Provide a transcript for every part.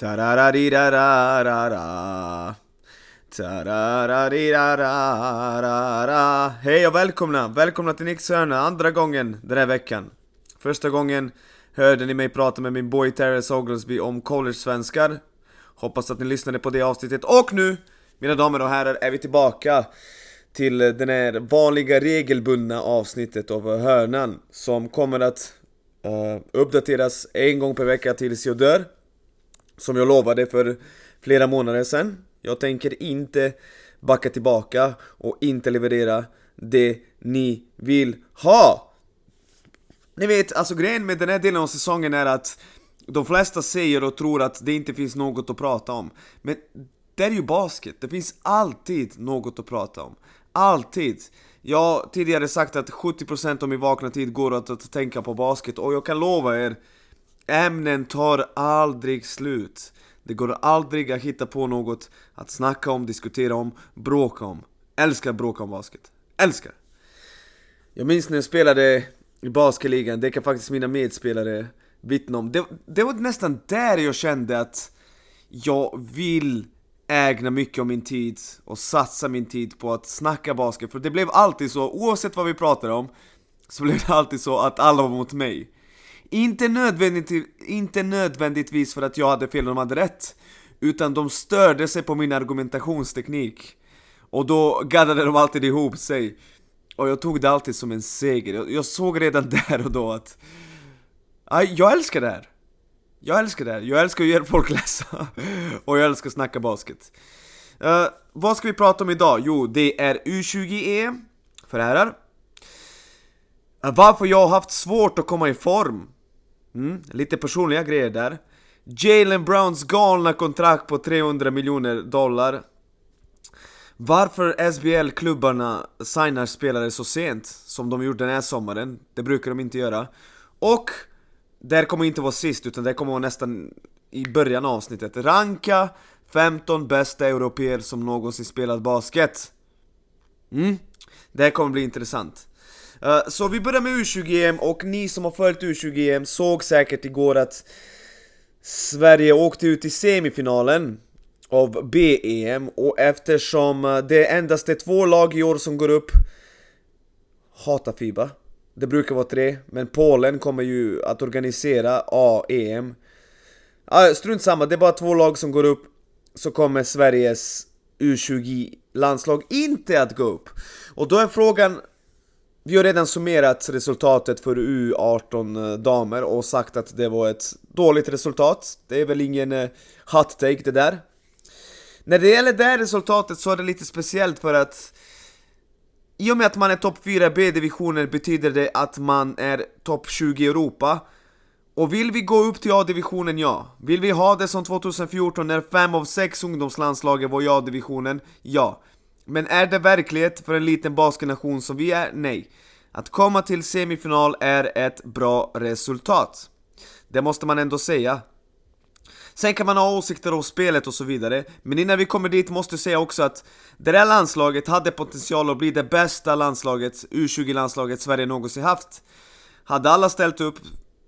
Tarararirararara. Tarararirararara. Hej och välkomna! Välkomna till Nicks hörna, andra gången den här veckan. Första gången hörde ni mig prata med min boy Terrence Oglesby om college-svenskar. Hoppas att ni lyssnade på det avsnittet. Och nu, mina damer och herrar, är vi tillbaka till den här vanliga regelbundna avsnittet av Hörnan som kommer att uh, uppdateras en gång per vecka tills jag dör. Som jag lovade för flera månader sedan. Jag tänker inte backa tillbaka och inte leverera det ni vill ha! Ni vet, alltså grejen med den här delen av säsongen är att de flesta säger och tror att det inte finns något att prata om. Men det är ju basket, det finns alltid något att prata om. Alltid! Jag har tidigare sagt att 70% av min vakna tid går åt att tänka på basket och jag kan lova er Ämnen tar aldrig slut. Det går aldrig att hitta på något att snacka om, diskutera om, bråka om. Älskar bråka om basket. Älskar! Jag minns när jag spelade i basketligan, det kan faktiskt mina medspelare vittna om. Det, det var nästan där jag kände att jag vill ägna mycket av min tid och satsa min tid på att snacka basket. För det blev alltid så, oavsett vad vi pratade om, så blev det alltid så att alla var mot mig. Inte, nödvändigt, inte nödvändigtvis för att jag hade fel och de hade rätt, utan de störde sig på min argumentationsteknik. Och då gaddade de alltid ihop sig. Och jag tog det alltid som en seger. Jag, jag såg redan där och då att... Aj, jag älskar det här! Jag älskar det här, jag älskar att göra folk läsa. och jag älskar att snacka basket. Uh, vad ska vi prata om idag? Jo, det är U20e för herrar. Eh, varför jag har haft svårt att komma i form. Mm, lite personliga grejer där. Jalen Browns galna kontrakt på 300 miljoner dollar. Varför SBL-klubbarna signar spelare så sent som de gjorde den här sommaren, det brukar de inte göra. Och, det här kommer inte vara sist utan det kommer vara nästan i början av avsnittet. Ranka 15 bästa europeer som någonsin spelat basket. Mm, det här kommer bli intressant. Uh, så vi börjar med U20-EM och ni som har följt U20-EM såg säkert igår att Sverige åkte ut i semifinalen av BEM och eftersom eh, det endast är två lag i år som går upp Hata Fiba. Det brukar vara tre, men Polen kommer ju att organisera AEM ah, Strunt samma, det är bara två lag som går upp Så kommer Sveriges U20-landslag e inte att gå upp. Och då är frågan vi har redan summerat resultatet för U18 eh, damer och sagt att det var ett dåligt resultat. Det är väl ingen eh, hot take det där. När det gäller det här resultatet så är det lite speciellt för att i och med att man är topp 4 B-divisionen betyder det att man är topp 20 i Europa. Och vill vi gå upp till A-divisionen, ja. Vill vi ha det som 2014 när 5 av 6 ungdomslandslag var i A-divisionen, ja. Men är det verklighet för en liten basketnation som vi är? Nej. Att komma till semifinal är ett bra resultat. Det måste man ändå säga. Sen kan man ha åsikter om spelet och så vidare, men innan vi kommer dit måste jag säga också att det där landslaget hade potential att bli det bästa landslaget, U20-landslaget Sverige någonsin haft. Hade alla ställt upp,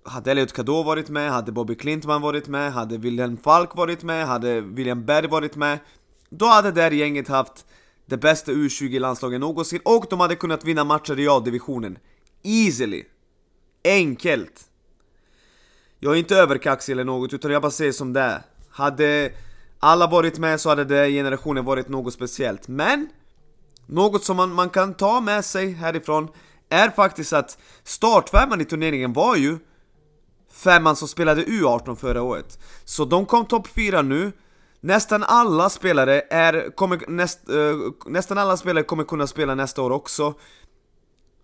hade Elliot Kadå varit med, hade Bobby Klintman varit med, hade Wilhelm Falk varit med, hade William Berg varit med, då hade det där gänget haft det bästa U20-landslaget någonsin och de hade kunnat vinna matcher i A-divisionen. Easily! Enkelt! Jag är inte överkaxig eller något, utan jag bara säger som det är. Hade alla varit med så hade den generationen varit något speciellt. Men, något som man, man kan ta med sig härifrån är faktiskt att startfemman i turneringen var ju femman som spelade U18 förra året. Så de kom topp 4 nu, Nästan alla spelare är, kommer, näst, uh, nästan alla spelare kommer kunna spela nästa år också.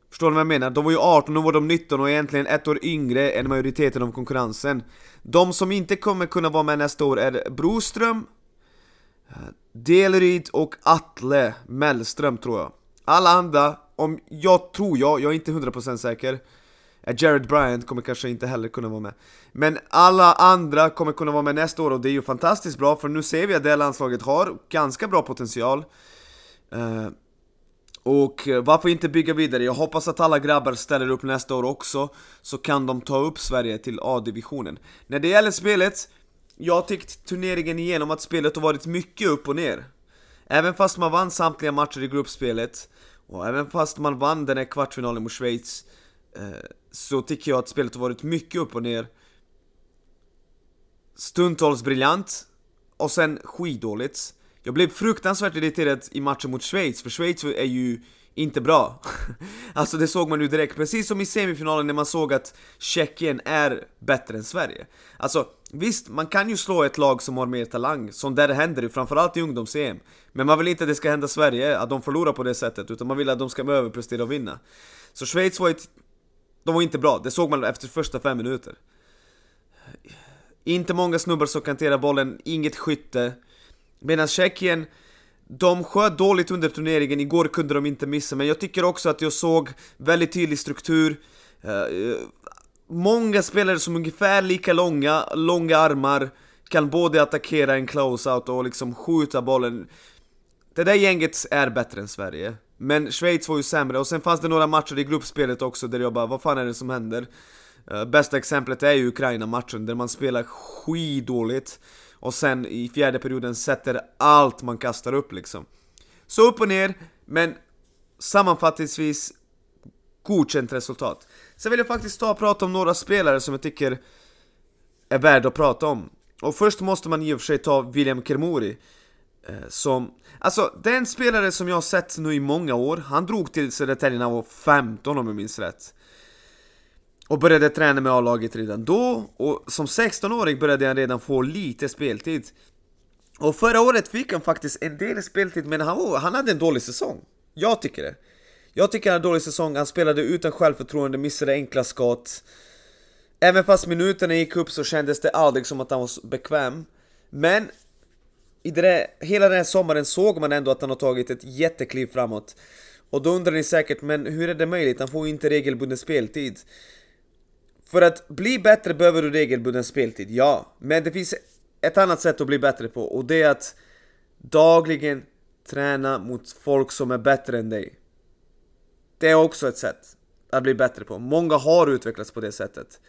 Förstår ni vad jag menar? De var ju 18, nu var de 19 och egentligen ett år yngre än majoriteten av konkurrensen. De som inte kommer kunna vara med nästa år är Broström eh, Delryd och Atle Mellström tror jag. Alla andra, om jag tror jag, jag är inte 100% säker. Eh, Jared Bryant kommer kanske inte heller kunna vara med Men alla andra kommer kunna vara med nästa år och det är ju fantastiskt bra för nu ser vi att det landslaget har ganska bra potential uh, och varför inte bygga vidare? Jag hoppas att alla grabbar ställer upp nästa år också Så kan de ta upp Sverige till A-divisionen När det gäller spelet jag har tyckt turneringen igenom att spelet har varit mycket upp och ner. Även fast man vann samtliga matcher i gruppspelet, och även fast man vann den här kvartsfinalen mot Schweiz, eh, så tycker jag att spelet har varit mycket upp och ner. Stundtals briljant, och sen skitdåligt. Jag blev fruktansvärt irriterad i matchen mot Schweiz, för Schweiz är ju inte bra. alltså det såg man ju direkt, precis som i semifinalen när man såg att Tjeckien är bättre än Sverige. Alltså visst, man kan ju slå ett lag som har mer talang, som där det händer ju, framförallt i ungdoms-EM. Men man vill inte att det ska hända Sverige, att de förlorar på det sättet, utan man vill att de ska överprestera och vinna. Så Schweiz var ett... De var inte bra, det såg man efter första fem minuter. Inte många snubbar som kan hantera bollen, inget skytte. Medan Tjeckien de sköt dåligt under turneringen, igår kunde de inte missa, men jag tycker också att jag såg väldigt tydlig struktur. Eh, många spelare som är ungefär lika långa, långa armar, kan både attackera en close-out och liksom skjuta bollen. Det där gänget är bättre än Sverige. Men Schweiz var ju sämre, och sen fanns det några matcher i gruppspelet också där jag bara, vad fan är det som händer? Uh, bästa exemplet är ju Ukraina-matchen där man spelar skidåligt och sen i fjärde perioden sätter allt man kastar upp liksom. Så upp och ner, men sammanfattningsvis godkänt resultat. Sen vill jag faktiskt ta och prata om några spelare som jag tycker är värda att prata om. Och först måste man i och för sig ta William Kermori. Eh, som, alltså det är en spelare som jag har sett nu i många år. Han drog till Södertälje när han var 15 om jag minns rätt. Och började träna med A-laget redan då, och som 16-åring började han redan få lite speltid. Och förra året fick han faktiskt en del speltid, men han, han hade en dålig säsong. Jag tycker det. Jag tycker han hade en dålig säsong, han spelade utan självförtroende, missade enkla skott. Även fast minuterna gick upp så kändes det aldrig som att han var bekväm. Men i det där, hela den här sommaren såg man ändå att han har tagit ett jättekliv framåt. Och då undrar ni säkert, men hur är det möjligt? Han får ju inte regelbunden speltid. För att bli bättre behöver du regelbunden speltid, ja. Men det finns ett annat sätt att bli bättre på och det är att dagligen träna mot folk som är bättre än dig. Det är också ett sätt att bli bättre på. Många har utvecklats på det sättet.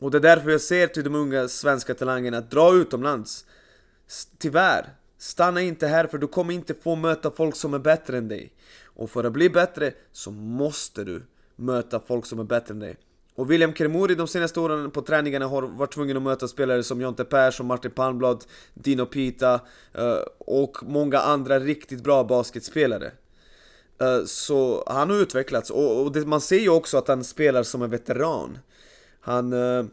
Och det är därför jag ser till de unga svenska talangerna att dra utomlands. Tyvärr, stanna inte här för du kommer inte få möta folk som är bättre än dig. Och för att bli bättre så måste du möta folk som är bättre än dig. Och William Kremori de senaste åren på träningarna har varit tvungen att möta spelare som Jonte Persson, Martin Palmblad, Dino Pita eh, och många andra riktigt bra basketspelare. Eh, så han har utvecklats och, man ser ju också att han spelar som en veteran. Han, eh,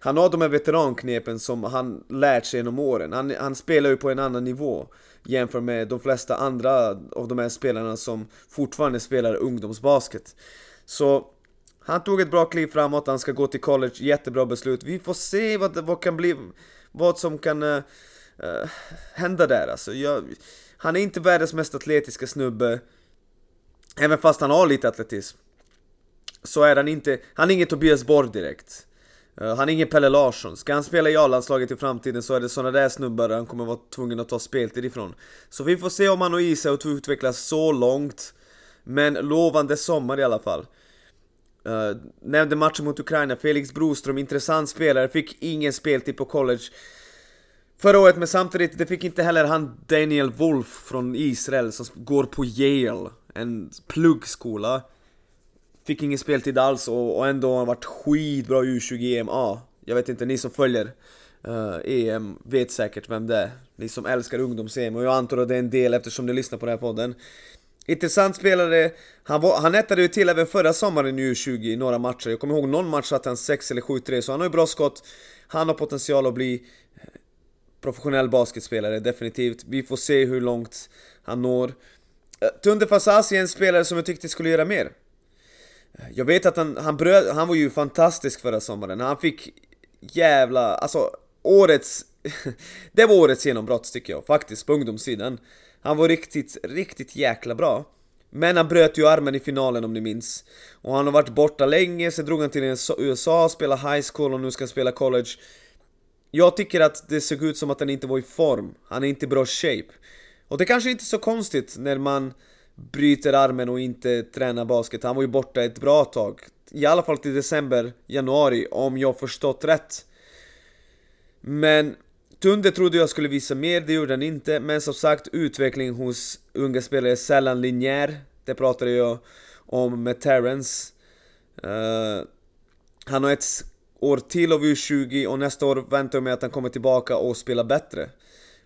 han har de här veteranknepen som han lärt sig genom åren. Han, han spelar ju på en annan nivå jämfört med de flesta andra av de här spelarna som fortfarande spelar ungdomsbasket. Så han tog ett bra kliv framåt, han ska gå till college, jättebra beslut. Vi får se vad, vad kan bli, vad som kan uh, uh, hända där alltså. Jag, han är inte världens mest atletiska snubbe, även fast han har lite atletism. Så är han inte, han är ingen Tobias Borg direkt. Eh, han är ingen Pelle Larsson. Ska han spela i A-landslaget i framtiden så är det såna där snubbar han kommer vara tvungen att ta speltid ifrån. Så vi får se om han och i sig utvecklas så långt. Men lovande sommar i alla fall. Uh, nämnde matchen mot Ukraina, Felix Broström, intressant spelare, fick ingen speltid på college Förra året, men samtidigt, det fick inte heller han Daniel Wolf från Israel som går på Yale, en pluggskola Fick ingen speltid alls och, och ändå har han varit skitbra i U20 EM A Jag vet inte, ni som följer eh, uh, EM vet säkert vem det är Ni som älskar ungdoms-EM och jag antar att det är en del eftersom ni lyssnar på den här podden Intressant spelare, han, var, han ättade ju till även förra sommaren i U20 i några matcher. Jag kommer ihåg någon match att han 6 eller 7-3, så han har ju bra skott. Han har potential att bli eh, professionell basketspelare, definitivt. Vi får se hur långt han når. Eh, Tunde Fasasi är en spelare som jag tyckte skulle göra mer. Jag vet att han, han bröt, han var ju fantastisk förra sommaren. Han fick jävla, alltså årets, det var årets genombrott tycker jag faktiskt på ungdomssidan. Han var riktigt, riktigt jäkla bra. Men han bröt ju armen i finalen om ni minns. Och han har varit borta länge, sen drog han till USA, spelade high school och nu ska han spela college. Jag tycker att det såg ut som att han inte var i form. Han är inte i bra shape. Och det kanske inte är så konstigt när man bryter armen och inte tränar basket. Han var ju borta ett bra tag. I alla fall till december, januari, om jag förstått rätt. Men Tunde trodde jag skulle visa mer, det gjorde han inte, men som sagt utveckling hos unga spelare är sällan linjär. Det pratade jag om med Terrence. Uh, eh, han har ett år till av U20 och nästa år väntar jag mig att han kommer tillbaka och spelar bättre.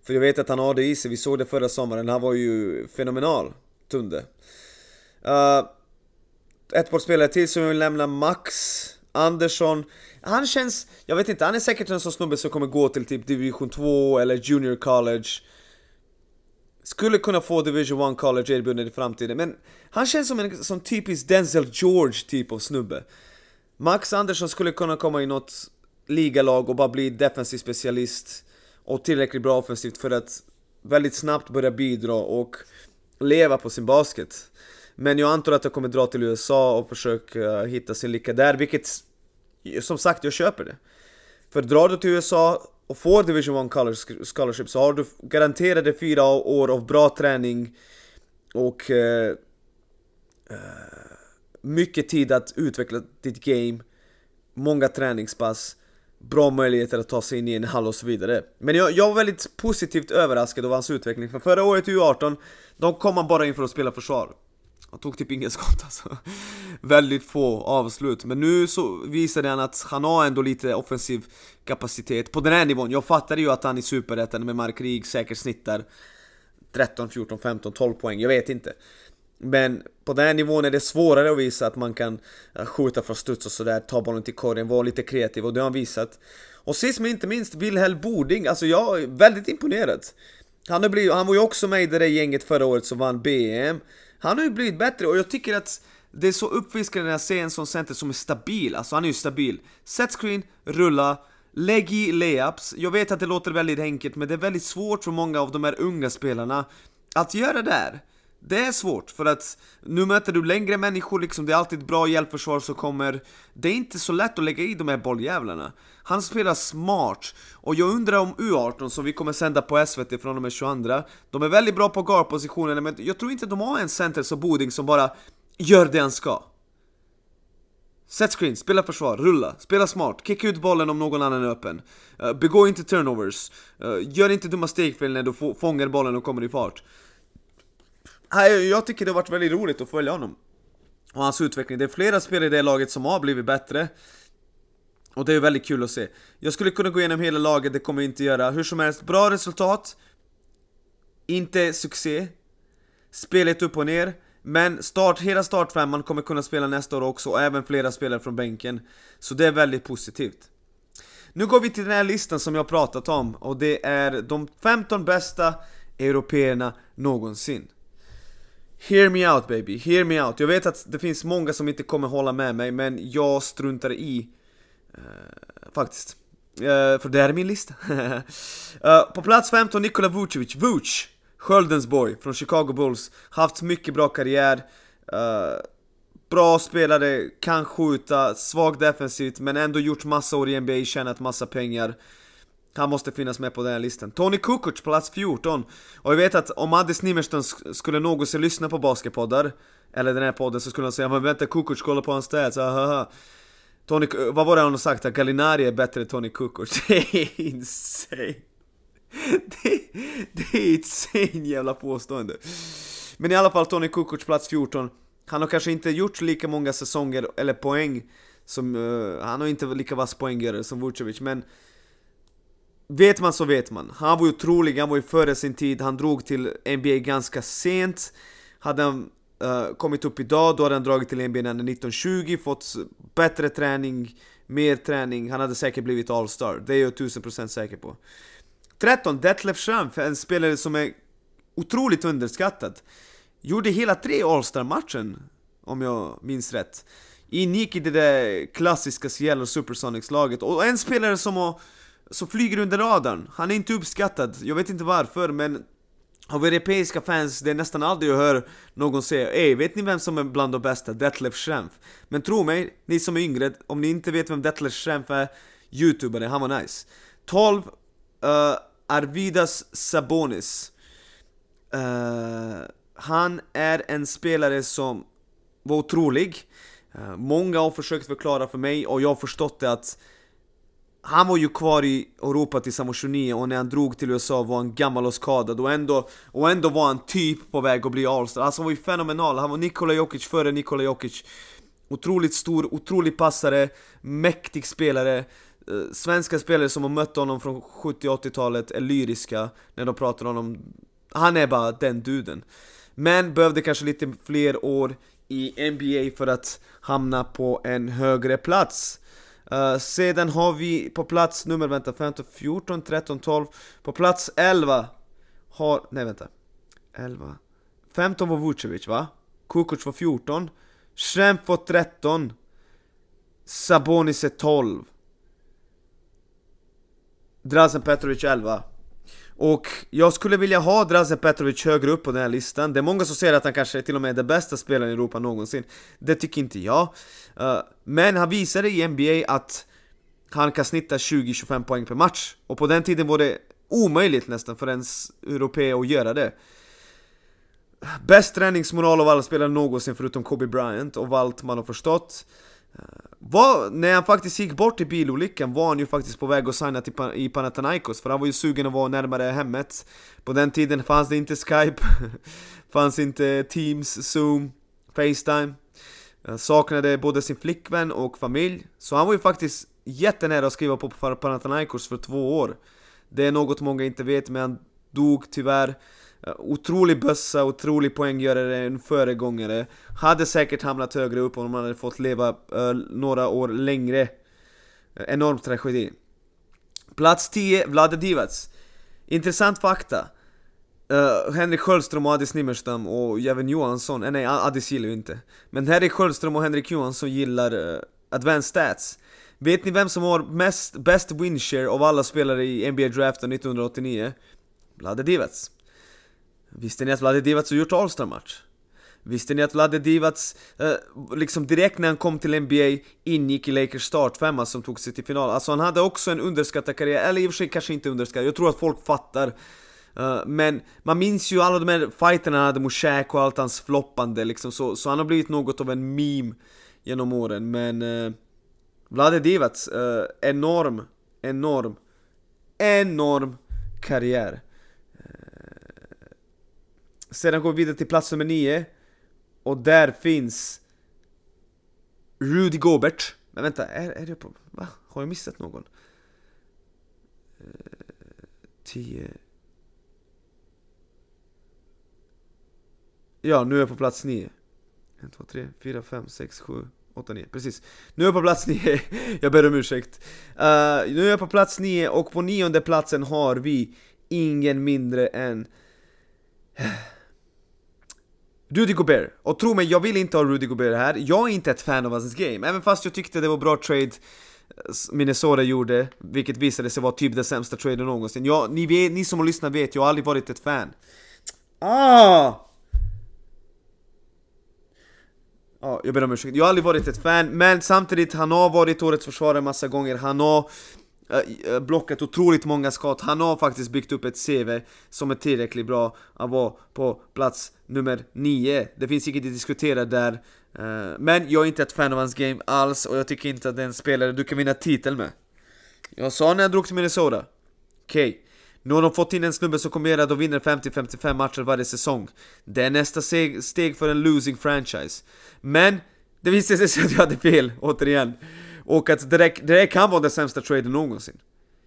För jag vet att han har det i sig, vi såg det förra sommaren, han var ju fenomenal, Tunde. Uh, eh, ett par spelare till som jag vill nämna, Max Andersson. Han känns, jag vet inte, han är säkert en sån snubbe som kommer gå till typ division 2 eller junior college. Skulle kunna få division 1 college erbjudande i framtiden, men han känns som en som typisk Denzel George typ av snubbe. Max Andersson skulle kunna komma i något ligalag och bara bli defensiv specialist och tillräckligt bra offensivt för att väldigt snabbt börja bidra och leva på sin basket. Men jag antar att jag kommer dra till USA och försöka eh, hitta sin lycka där, vilket som sagt, jag köper det. För drar du till USA och får Division 1 Scholarship så har du garanterade fyra år av bra träning och eh, eh mycket tid att utveckla ditt game, många träningspass, bra möjligheter att ta sig in i en hall och så vidare. Men jag, jag var väldigt positivt överraskad av hans utveckling, för förra året i U18, då kom han bara in för att spela försvar. Han tog typ inga skott alltså. Väldigt få avslut. Men nu så visade han att han har ändå lite offensiv kapacitet på den här nivån. Jag fattade ju att han i Superettan med Mark Rieg säkert snittar 13, 14, 15, 12 poäng. Jag vet inte. Men på den här nivån är det svårare att visa att man kan eh, skjuta från studs och sådär, ta bollen till korgen, vara lite kreativ och det har han visat. Och sist men inte minst, Wilhelm Boding, alltså jag är väldigt imponerad. Han, har blivit, han var ju också med i det där gänget förra året som vann BM. Han har ju blivit bättre och jag tycker att det är så uppfriskande när jag ser en sån center som är stabil, alltså han är ju stabil. Set screen, rulla, lägg i layups. Jag vet att det låter väldigt enkelt men det är väldigt svårt för många av de här unga spelarna att göra det där. Det är svårt, för att nu möter du längre människor, liksom, det är alltid bra hjälpförsvar som kommer. Det är inte så lätt att lägga i de här bolljävlarna. Han spelar smart, och jag undrar om U18 som vi kommer sända på SVT från och med 22 De är väldigt bra på guardpositionerna, men jag tror inte de har en center som Boding som bara gör det han ska. Set screen, spela försvar, rulla, spela smart, kicka ut bollen om någon annan är öppen. Uh, Begå inte turnovers, uh, gör inte dumma stegfel när du fångar bollen och kommer i fart jag tycker det har varit väldigt roligt att följa honom och hans utveckling. Det är flera spelare i det laget som har blivit bättre och det är väldigt kul att se. Jag skulle kunna gå igenom hela laget, det kommer jag inte göra. Hur som helst, bra resultat. Inte succé. Spelet upp och ner. Men start, hela startfemman kommer kunna spela nästa år också, och även flera spelare från bänken. Så det är väldigt positivt. Nu går vi till den här listan som jag pratat om, och det är de 15 bästa européerna någonsin. Hear me out baby, hear me out. Jag vet att det finns många som inte kommer hålla med mig, men jag struntar i uh, faktiskt. Uh, för det här är min lista. uh, på plats 15, Nikola Vucevic, Vuc! Sköldens boy från Chicago Bulls. Haft mycket bra karriär. bra spelare, kan skjuta, svag defensivt, men ändå gjort massa år i NBA, tjänat massa pengar. Han måste finnas med på den här listan. Tony Kukoc, plats 14. Och jag vet att om Addis Nimmersten skulle någonsin lyssna på basketpoddar, eller den här podden, så skulle han säga men vänta, Kukoc, kolla på hans stats, ahaha. Tony, vad var det han har sagt? Att Gallinari är bättre än Tony Kukoc. Det är insane. Det, det är insane jävla påstående. Men i alla fall, Tony Kukoc, plats 14. Han har kanske inte gjort lika många säsonger, eller poäng, som... Uh, han har inte lika vass poänggörare som Vucevic, men Vet man så vet man. Han var ju otrolig, han var ju före sin tid, han drog till NBA ganska sent. Hade han uh, kommit upp idag, då hade han dragit till NBA när han 1920, fått bättre träning, mer träning, han hade säkert blivit All-Star. Det är jag 1000% säker på. 13. Detlef Schrempf, en spelare som är otroligt underskattad. Gjorde hela tre All-Star-matchen, om jag minns rätt. Ingick i det där klassiska Seattle Supersonics-laget, och en spelare som har så flyger under radarn. Han är inte uppskattad, jag vet inte varför men av europeiska fans, det är nästan aldrig jag hör någon säga Ey, vet ni vem som är bland de bästa? Detlef Schrempf. Men tro mig, ni som är yngre, om ni inte vet vem Detlef Schrempf är, youtubare, han var nice. 12. Uh, eh, Arvidas Sabonis. Uh, han är en spelare som var otrolig. Uh, många har försökt förklara för mig och jag har förstått det att han var ju kvar i Europa tills han var 29 och när han drog till USA var han gammal och skadad och ändå, och ändå var han typ på väg att bli Allstar. Alltså han var ju fenomenal, han var Nikola Jokic före Nikola Jokic. Otroligt stor, otrolig passare, mäktig spelare. Eh, svenska spelare som har mött honom från 70 80-talet är lyriska när de pratar om honom. Han är bara den duden. Men behövde kanske lite fler år i NBA för att hamna på en högre plats. Uh, sedan har vi på plats nummer, vänta, 15, 14, 13, 12 På plats 11 har, nej vänta. 11 15 var Vucevic va? Kukoc var 14 Schrempf var 13 Sabonis är 12 Drazen Petrovic 11 och jag skulle vilja ha Drazen Petrovic högre upp på den här listan. Det är många som säger att han kanske är till och med är den bästa spelaren i Europa någonsin. Det tycker inte jag. Eh, men han visade i NBA att han kan snitta 20-25 poäng per match. Och på den tiden var det omöjligt nästan för en europé att göra det. Bäst träningsmoral av alla spelare någonsin förutom Kobe Bryant och allt man har förstått var, när han faktiskt gick bort i bilolyckan var han ju faktiskt på väg att signa till, i Panathinaikos För han var ju sugen att vara närmare hemmet. På den tiden fanns det inte Skype Fanns inte Teams, Zoom, Facetime. Han Saknade både sin flickvän och familj Så han var ju faktiskt jättenära att skriva på Panathinaikos för två år. Det är något många inte vet men han dog tyvärr. Eh, otrolig bössa, otrolig poänggörare, en föregångare. Hade säkert hamnat högre upp om han hade fått leva uh, några år längre. Uh, Enorm tragedi. Plats 10, Vlade Divac. Intressant fakta. Uh, Henrik Sköldström och Adis Nimmerstam och även Johansson, eh, nej Adis gillar ju inte. Men Henrik Sköldström och Henrik Johansson gillar uh, Advanced Stats. Vet ni vem som har mest, best winshare av alla spelare i NBA draften 1989? Vlade Divac. Visste ni att Vlade Divac har gjort All-star-match? Visste ni att Vlade Divac, eh, liksom direkt när han kom till NBA, ingick i Lakers startfemma som tog sig till final? Alltså han hade också en underskattad karriär, eller i och för sig kanske inte underskattad, jag tror att folk fattar. Uh, Men man minns ju alla de här fighterna han hade mot Shaq och allt hans floppande liksom, så, så han har blivit något av en meme genom åren, men uh, Vlade Divac, uh, enorm, enorm, enorm karriär sedan går vi vidare till plats nummer 9 Och där finns Rudy Gobert. Men vänta, är, är det på... Va? Har jag missat någon? Eh, 10 uh, Ja, nu är jag på plats 9 1, 2, 3, 4, 5, 6, 7, 8, 9 Precis. Nu är jag på plats 9 Jag ber om ursäkt. Uh, Nu är jag på plats 9 och på nionde platsen har vi Ingen mindre än Rudy Gobert, och tro mig, jag vill inte ha Rudy Gobert här, jag är inte ett fan av hans game, även fast jag tyckte det var bra trade eh, Minnesota gjorde, vilket visade sig vara typ den sämsta traden någonsin. Jag, ni, vet, ni som har lyssnat vet, jag har aldrig varit ett fan. Ah! Ja, jag ber om ursäkt. Jag har aldrig varit ett fan, men samtidigt, han har varit årets försvarare massa gånger, han har Eh, eh, blockat otroligt många skott, han har faktiskt byggt upp ett CV som är tillräckligt bra. Att vara på plats nummer 9 Det finns inget att diskutera där. Eh, men jag är inte ett fan av hans game alls och jag tycker inte att det är en spelare du kan vinna titel med. Jag sa när jag drog till Minnesota Okej okay. Nu har de fått in en snubbe som kommer göra att de vinner 50-55 matcher varje säsong. Det är nästa steg för en losing franchise. Men det visade sig att jag hade fel, återigen och att det där, det där kan vara den sämsta traden någonsin.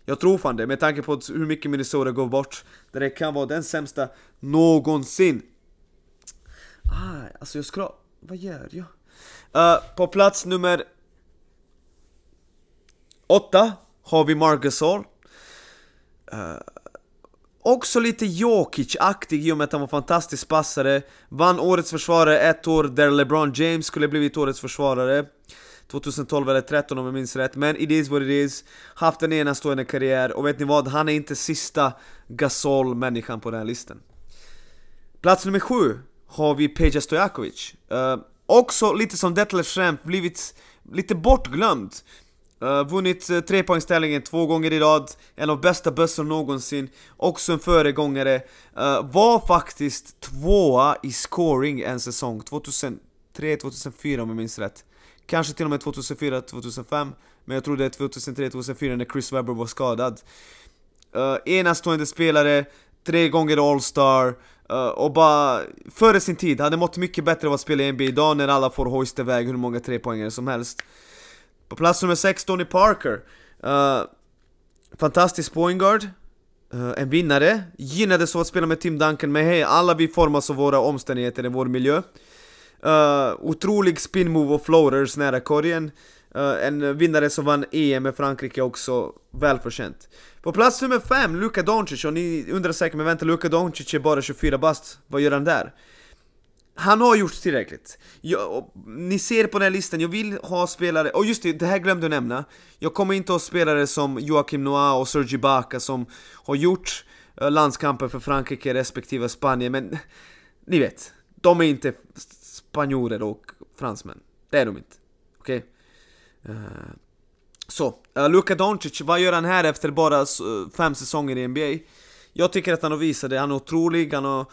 Jag tror fan det, med tanke på hur mycket Minnesota går bort. Det där kan vara den sämsta någonsin. Ah, alltså jag ska... Vad gör jag? Uh, på plats nummer... åtta har vi Marcus Gasol. Uh, också lite Jokic-aktig i och med att han var fantastisk passare. Vann årets försvarare ett år där LeBron James skulle blivit årets försvarare. 2012 eller 2013 om jag minns rätt, men it is what it is. Haft en enastående karriär, och vet ni vad? Han är inte sista Gasol-människan på den här listan. Plats nummer sju har vi Peja Stojakovic. Uh, Också lite som Detlef Schrempf, blivit lite bortglömd. Uh, vunnit uh, trepoängsställningen två gånger i rad, en av bästa bössor någonsin, också en föregångare. Uh, var faktiskt tvåa i scoring en säsong, 2003-2004 om jag minns rätt. Kanske till och med 2004-2005 Men jag tror det är 2003-2004 när Chris Webber var skadad. Uh, Enastående spelare, tre gånger All-Star uh, Och bara, före sin tid, hade mått mycket bättre av att spela i NBA idag när alla får hoista iväg hur många trepoängare som helst. På plats nummer 6, Tony Parker. Uh, Fantastisk pointguard uh, En vinnare, gynnades av att spela med Tim Duncan men hej, alla vi formas av våra omständigheter i vår miljö. Uh, otrolig spin move och floaters nära korgen. Uh, En vinnare som vann EM med Frankrike också, välförtjänt. På plats nummer 5, Luka Doncic, och ni undrar säkert men vänta, Luka Doncic är bara 24 bast, vad gör han där? Han har gjort tillräckligt. Jag, ni ser på den här listan, jag vill ha spelare, och just det, det här glömde jag nämna. Jag kommer inte ha spelare som Joakim Noah och Sergi Baka som har gjort eh, landskamper för Frankrike respektive Spanien, men ni vet, de är inte spanjorer och fransmän. Det är de inte. Okej? Okay? Uh, så, uh, Luka Doncic, vad gör han här efter bara eh, fem säsonger i NBA? Jag tycker att han har visat det, han är otrolig, han har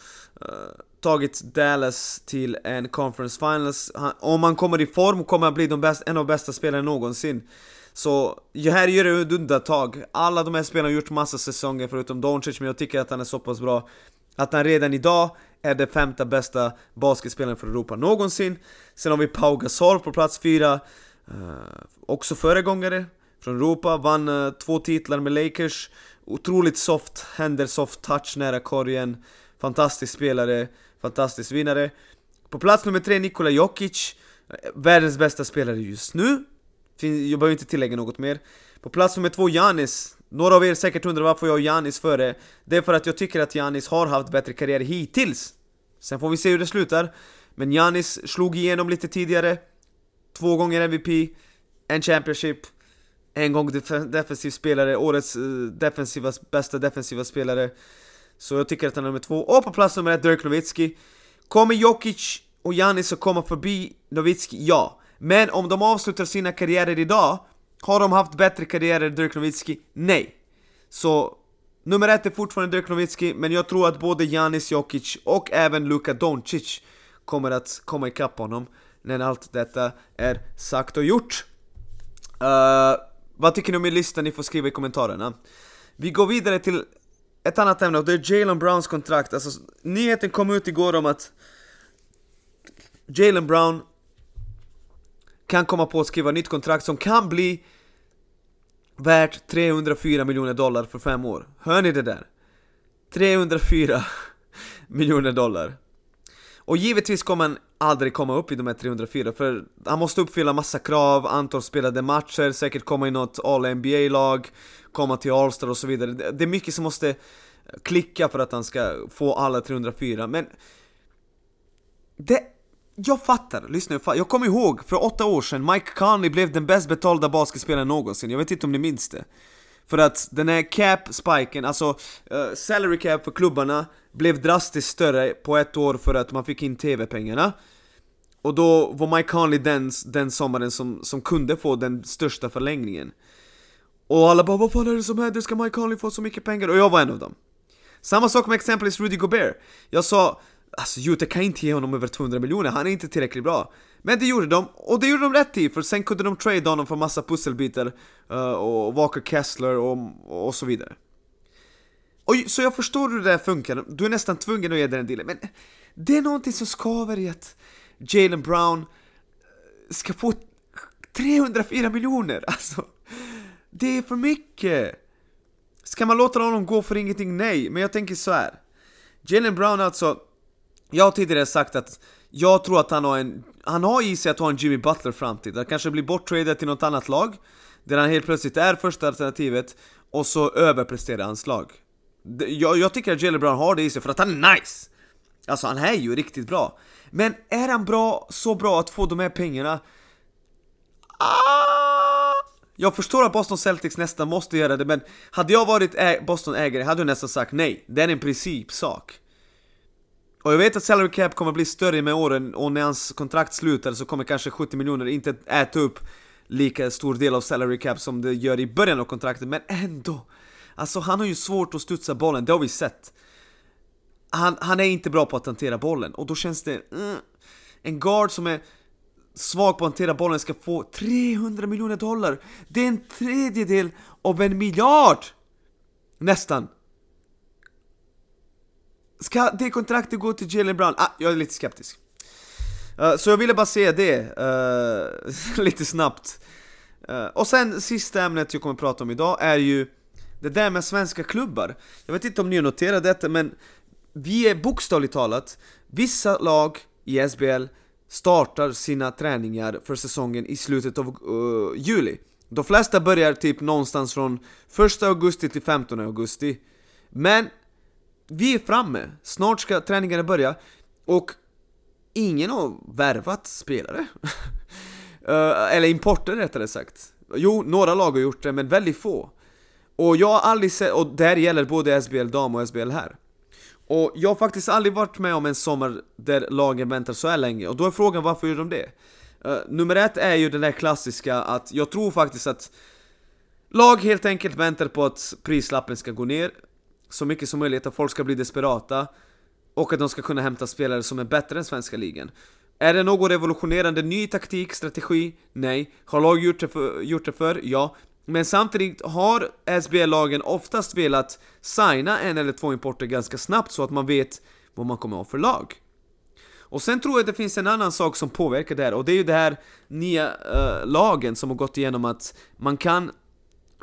tagit Dallas till en conference finals han, Om han kommer i form kommer han bli de en av de bästa spelarna någonsin Så här gör det ett undantag, alla de här spelarna har gjort massa säsonger förutom Doncic men jag tycker att han är så pass bra Att han redan idag är det femte bästa basketspelaren för Europa någonsin. Sen har vi Pau Gasol på plats fyra. Uh, Också föregångare från Europa, vann uh, två titlar med Lakers. Otroligt soft händer, soft touch nära korgen. Fantastisk spelare, fantastisk vinnare. På plats nummer tre Nikola Jokic. Eh, världens bästa spelare just nu. Jag behöver inte tillägga något mer. På plats nummer två Janis några av er säkert undrar varför jag och Janis före? Det är för att jag tycker att Janis har haft bättre karriär hittills. Sen får vi se hur det slutar. Men Janis slog igenom lite tidigare. Två gånger MVP En Championship En gång def defensiv spelare, årets uh, defensiva, bästa defensiva spelare. Så jag tycker att han är nummer två. Och på plats nummer ett, Dirk Nowitzki. Kommer Jokic och Janis att komma förbi Nowitzki? Ja. Men om de avslutar sina karriärer idag har de haft bättre karriärer än Dirk Nowitzki? Nej. Så nummer ett är fortfarande Dirk Nowitzki, men jag tror att både Janis Jokic och även Luka Doncic kommer att komma ikapp honom när allt detta är sagt och gjort. Uh, vad tycker ni om min lista? Ni får skriva i kommentarerna. Vi går vidare till ett annat ämne och det är Jalen Browns kontrakt. Alltså, nyheten kom ut igår om att Jalen Brown kan komma på att skriva nytt kontrakt som kan bli värt 304 miljoner dollar för fem år. Hör ni det där? 304 miljoner dollar. Och givetvis kommer han aldrig komma upp i de här 304 för han måste uppfylla massa krav, antal spelade matcher, säkert komma i något All-NBA-lag, komma till All-Star och så vidare. Det är mycket som måste klicka för att han ska få alla 304, men det jag fattar, lyssna, jag kommer ihåg för åtta år sedan, Mike Conley blev den bäst betalda basketspelaren någonsin, jag vet inte om ni minns det. För att den här cap-spiken, alltså uh, salary cap för klubbarna blev drastiskt större på ett år för att man fick in TV-pengarna. Och då var Mike Conley den, den sommaren som, som kunde få den största förlängningen. Och alla bara 'Vad fan är det som händer? Ska Mike Conley få så mycket pengar?' Och jag var en av dem. Samma sak med exempelvis Rudy Gobert. Jag sa Alltså Utah kan inte ge honom över 200 miljoner, han är inte tillräckligt bra Men det gjorde de, och det gjorde de rätt i, för sen kunde de trade honom för massa pusselbitar uh, Och Walker Kessler och, och så vidare och, Så jag förstår hur det där funkar, du är nästan tvungen att ge den dealen Men det är någonting som skaver i att Jalen Brown eh, ska få 304 miljoner, alltså Det är för mycket! Ska man låta honom gå för ingenting? Nej, men jag tänker så här. Jalen Brown alltså jag har tidigare sagt att jag tror att han har en, han har i sig att ha en Jimmy Butler framtid, att kanske bli borttradad till något annat lag Där han helt plötsligt är första alternativet och så överpresterar hans lag jag, jag tycker att Jalen Brown har det i sig för att han är nice! Alltså han är ju riktigt bra Men är han bra, så bra att få de här pengarna? Ah! Jag förstår att Boston Celtics nästan måste göra det men hade jag varit Boston-ägare hade jag nästan sagt nej, det är en principsak och jag vet att salary cap kommer bli större med åren och när hans kontrakt slutar så kommer kanske 70 miljoner inte äta upp lika stor del av salary cap som det gör i början av kontraktet, men ändå! Alltså han har ju svårt att studsa bollen, det har vi sett. Han, han är inte bra på att hantera bollen och då känns det... Mm, en guard som är svag på att hantera bollen ska få 300 miljoner dollar. Det är en tredjedel av en miljard! Nästan. Ska det kontraktet gå till Jalen Brown? Ah, jag är lite skeptisk. Uh, så jag ville bara säga det, uh, lite snabbt. Uh, och sen sista ämnet jag kommer att prata om idag är ju det där med svenska klubbar. Jag vet inte om ni har noterat detta men vi är bokstavligt talat, vissa lag i SBL startar sina träningar för säsongen i slutet av uh, juli. De flesta börjar typ någonstans från 1 augusti till 15 augusti. Men vi är framme, snart ska träningarna börja och ingen har värvat spelare. Eh, eller importer rättare sagt. Jo, några lag har gjort det, men väldigt få. Och jag har aldrig sett, och där gäller både SBL dam och SBL här. Och jag har faktiskt aldrig varit med om en sommar där lagen väntar så här länge, och då är frågan varför gör de det? Uh, nummer ett är ju den där klassiska att jag tror faktiskt att lag helt enkelt väntar på att prislappen ska gå ner så mycket som möjligt, att folk ska bli desperata och att de ska kunna hämta spelare som är bättre än svenska ligan. Är det någon revolutionerande ny taktik, strategi? Nej. Har lag gjort det för? Gjort det för? Ja. Men samtidigt har SBL-lagen oftast velat signa en eller två importer ganska snabbt så att man vet vad man kommer att ha för lag. Och sen tror jag att det finns en annan sak som påverkar det här och det är ju det här nya uh, lagen som har gått igenom att man kan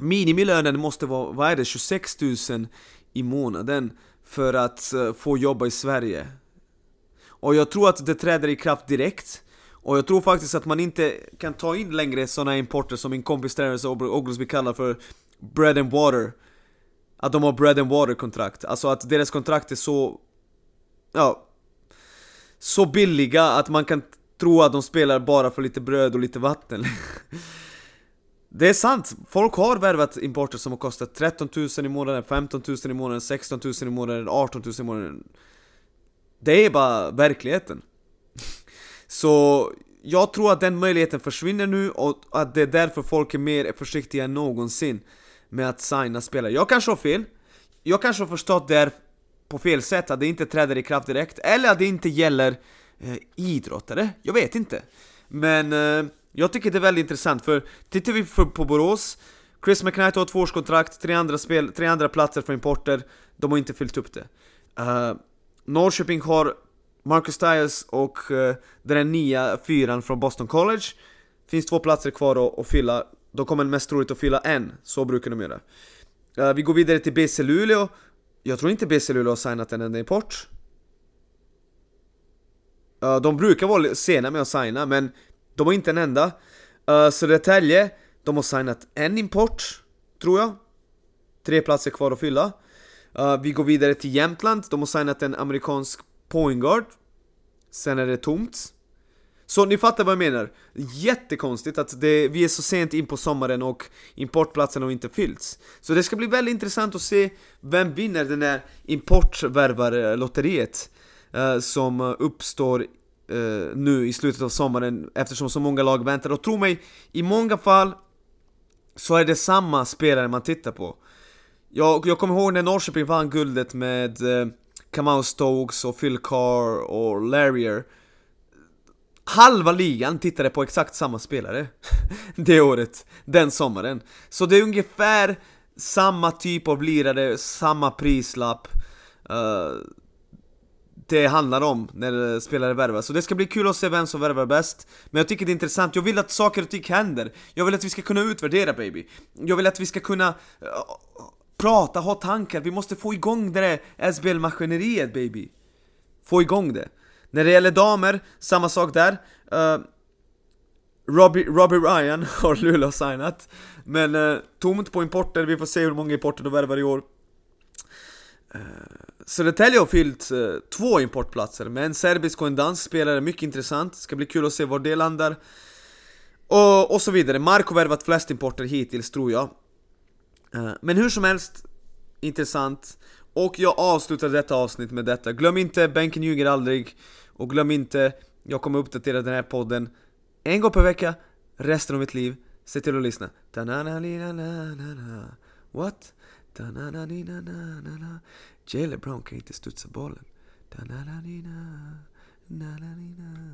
Minimilönen måste vara, vad är det, 26 000 i månaden för att eh, få jobba i Sverige. Och jag tror att det träder i kraft direkt. Och jag tror faktiskt att man inte kan ta in längre sådana importer som min kompis Terrence Oglesby kallar för bread and water. Att de har bread and water kontrakt, alltså att deras kontrakt är så... Ja... Så billiga att man kan tro att de spelar bara för lite bröd och lite vatten. Det är sant, folk har värvat importer som har kostat 13 000 i månaden, 15 000 i månaden, 16 000 i månaden, 18 000 i månaden. Det är bara verkligheten. Så jag tror att den möjligheten försvinner nu och att det är därför folk är mer försiktiga än någonsin med att signa spelare. Jag kanske har fel, jag kanske har förstått det här på fel sätt, att det inte träder i kraft direkt, eller att det inte gäller eh, idrottare, jag vet inte. Men eh, jag tycker det är väldigt intressant, för tittar vi på Borås, Chris McKnight har tvåårskontrakt, tre andra, spel, tre andra platser för importer, de har inte fyllt upp det. Uh, Norrköping har Marcus Tyus och uh, den nya fyran från Boston College. Finns två platser kvar att, att fylla. De kommer mest troligt att fylla en, så brukar de göra. Uh, Vi går vidare till BC Luleå. Jag tror inte BC Luleå har signat en enda import. Uh, De brukar vara sena med att signa, men de har inte en enda. Uh, Södertälje, de har signat en import, tror jag. Tre platser kvar att fylla. Uh, Vi går vidare till Jämtland, de har signat en amerikansk pointguard Sen är det tomt. Så ni fattar vad jag menar. Jättekonstigt att det, vi är så sent in på sommaren och importplatserna har inte fyllts. Så det ska bli väldigt intressant att se Vem vinner den här importvärvarlotteriet uh, Som uppstår eh, nu i slutet av sommaren Eftersom så många lag väntar. Och tro mig, i många fall Så är det samma spelare man tittar på. Jag, jag kommer ihåg när Norrköping vann guldet med eh, Kamau Stokes och Phil Carr och Larrier. Halva ligan tittade på exakt samma spelare Det året, den sommaren. Så det är ungefär samma typ av lirare, samma prislapp. Uh, det handlar om när spelare värvas. Så det ska bli kul att se vem som värvar bäst. Men jag tycker det är intressant, jag vill att saker och ting händer. Jag vill att vi ska kunna utvärdera baby. Jag vill att vi ska kunna uh, prata, ha tankar, vi måste få igång det där SBL-maskineriet baby. Få igång det. När det gäller damer, samma sak där. Uh, Robbie, Robbie Ryan har Luleå signat. Men uh, tomt på importer, vi får se hur många importer de värvar i år. Uh, Södertälje har fyllt eh, två importplatser med en serbisk och en dansk spelare, mycket intressant Ska bli kul att se var det landar och, och så vidare, Mark har värvat flest importer hittills tror jag Eh, men hur som helst, intressant. Och jag avslutar detta avsnitt med detta. Glöm inte, bänken ljuger aldrig. Och glöm inte, jag kommer uppdatera den här podden en gång per vecka, resten av mitt liv. Se till att lyssna. What? Jalen Brown kan inte studsa bollen.